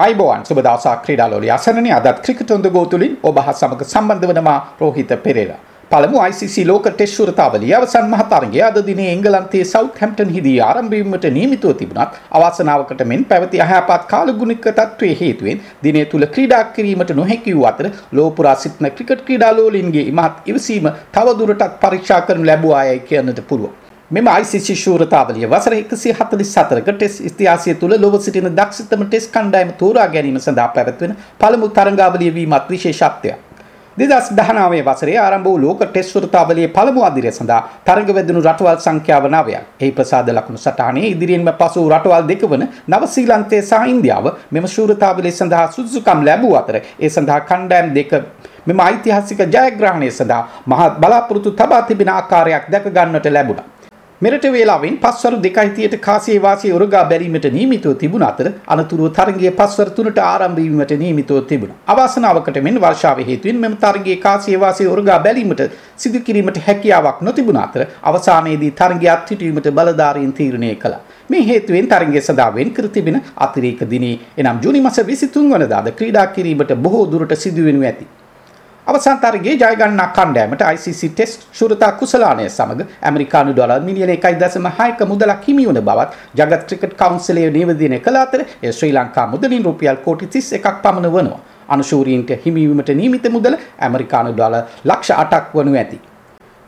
අයිබෝවන් සුබ දවසක් ක්‍රීඩාලෝලි අසරණේ අදත් ක්‍රිකට් ඔන් ද ගෝ තුලින් ඔබ හා සමග සම්බන්ධ වනවා රෝහිත පෙරේරා. පළමු ICC ලෝක ටෙස්ට් ශෘතාවලිය අවසන් මහ තරගය අද දිනේ එංගලන්තයේ සවුත්හැම්ප්ටන් හිදී ආරම්භ වීමට නියමිතව තිබුණත් අවාසනාවකට මෙන් පැවති අයහපත් කාලගුණික තත්ත්වයේ හේතුවෙන් දිනේ තුල ක්‍රීඩා කිරීමට නොහැකි වූ අතර ලෝපුරා සිටින ක්‍රිකට් ක්‍රීඩාලෝලීන්ගේ ඉමහත් ඉවසීම තවදුරටත් පරීක්ෂා කරනු ලැබුවායයි කියන්නට පුළුවන්. මෙම ICC ශූරතාවලිය වසර 144ක ටෙස්ට් ඉතිහාසය තුළ ලොව සිටින දක්ෂතම ටෙස්ට් කණ්ඩායම තෝරා ගැනීම සඳහා පැවැත්වෙන පළමු තරඟාවලිය වීමත් විශේෂත්වයක්. දෙදස් දහනාවේ වසරේ ආරම්භ වූ ලෝක ටෙස්ට් ශෘතාවලියේ පළමු අදිරය සඳහා තරඟ වැදෙනු රටවල් සංඛ්‍යාව නවයක්. එහි ප්‍රසාද ලකුණු සටහනේ ඉදිරියෙන්ම පසු රටවල් දෙක වන නව ශ්‍රීලන්තය සහ ඉන්දියාව මෙම ශූරතාවලිය සඳහා සුදුසුකම් ලැබූ අතර ඒ සඳහා කණ්ඩායම් දෙක මෙම ඓතිහාසික ජයග්‍රහණය සඳහා මහත් බලාපොරොත්තු තබා තිබෙන ආකාරයක් දැක ගන්නට ලැබුණා. මෙරට වේලාවෙන් පස්වරු 2:30ට කාසියේ වාසිය උරගා බැලීමට නියමිතව තිබුණ අතර අනතුරුව තරගයේ පස්වරු 3ට ආරම්භ වීමට නියමිතව තිබුණා. අවාසනාවකට මෙන් වර්ෂාව හේතුවෙන් මෙම තරගයේ කාසියේ වාසිය උරගා බැලීමට සිදු කිරීමට හැකියාවක් නොතිබුණ අතර අවසානයේදී තරගය අත්හිටුවීමට බලධාරීන් තීරණය කළා. මේ හේතුවෙන් තරගය සඳහා වෙන් කර තිබෙන අතිරේක දිනේ එනම් ජූනි මාස 23 වනදාද ක්‍රීඩා කිරීමට බොහෝ දුරට සිදු වෙනු ඇති. අවසන් තරගයේ ජය ගන්නා කණ්ඩායමට ICC ටෙස්ට් ශුරතා කුසලානය සමග ඇමරිකානු ඩොලර් මිලියන 1.6ක මුදලක් හිමි වන බවත් ජගත් ක්‍රිකට් කවුන්සිලය නිවේදනය කළ අතර එය ශ්‍රී ලංකා මුදලින් රුපියල් කෝටි 31ක් පමණ වනවා. අනුශූරීන්ට හිමිවීමට නියමිත මුදල ඇමරිකානු ඩොලර් ලක්ෂ 8ක් වනු ඇති.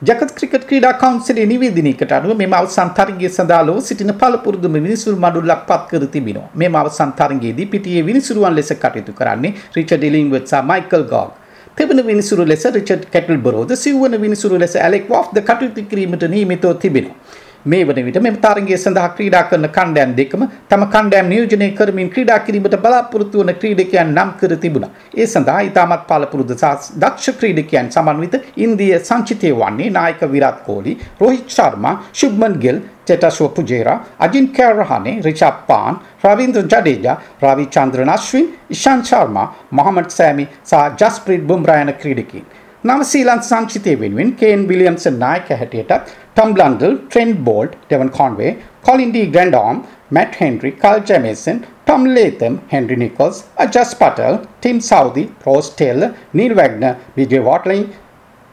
ජගත් ක්‍රිකට් ක්‍රීඩා කවුන්සිලේ නිවේදනයකට අනුව මෙම අවසන් තරගය සඳහා ලොව සිටින පළපුරුදුම විනිසුරු මඩුල්ලක් පත් කර තිබෙනවා. මෙම අවසන් තරගයේදී පිටියේ විනිසුරුවන් ලෙස කටයුතු කරන්නේ රිචඩ් ඉලින්වර්ත් සහ මයිකල් ගෝග්. තෙවන විනිසුරු ලෙස රිචඩ් කැටල් බරෝද සිව්වන විනිසුරු ලෙස ඇලෙක් වොෆ්ද කටයුතු කිරීමට නියමිතව තිබෙනවා. මේ වන විට මෙම තරගය සඳහා ක්‍රීඩා කරන කණ්ඩෑම් දෙකම තම කණ්ඩෑම් නියෝජනය කරමින් ක්‍රීඩා කිරීමට බලාපොරොත්තු වන ක්‍රීඩකයන් නම් කර තිබුණා. ඒ සඳහා ඉතාමත් පළපුරුදු සහ දක්ෂ ක්‍රීඩකයන් සමන්විත ඉන්දිය සංචිතය වන්නේ නායක විරාත් කෝලි, රෝහිත් ශර්මා, ශුභ්මන් ගිල්, චෙටස්ව පුජේරා, අජින් කෑරහනේ, රිචාඩ් පාන්, රවීන්ද්‍ර ජඩේජා, රවි චන්ද්‍රන් අශ්වින්, ඉෂාන් ශර්මා, මොහමඩ් සෑමි සහ ජස්ප්‍රීත් බුම්රා යන ක්‍රීඩකයන්. නවසීලන්ත සංචිතය වෙනුවෙන් කේන් විලියම්සන් නායක හැටියටත් Tom Blundell, Trent Boult, Devon Conway, Colin de Grandhomme, Matt Henry, Kyle Jamieson, Tom Latham, Henry Nicholls, Ajaz Patel, Tim Southee, Ross Taylor, Neil Wagner, BJ Watling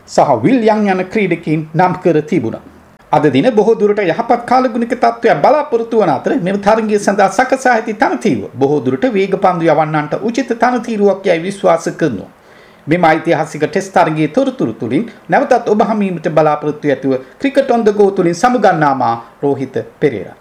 සහ විල් යන් යන ක්‍රීඩකයින් නම් කර තිබුණා. අද දින බොහෝ දුරට යහපත් කාලගුණික තත්ත්වයක් බලාපොරොත්තු වන අතර මෙම තරගය සඳහා සකසා ඇති තනතිරුව බොහෝ දුරට වේග පන්දු යවන්නන්ට උචිත තනතිරුවක් යයි විශ්වාස කරනවා. මෙම ඓතිහාසික ටෙස්ට් තරගයේ තොරතුරු තුලින් නැවතත් ඔබ හමීමට බලාපොරොත්තු ඇතුව ක්‍රිකට් ඔන් ද ගෝ තුලින් සමුගන්නාමා රෝහිත පෙරේරා.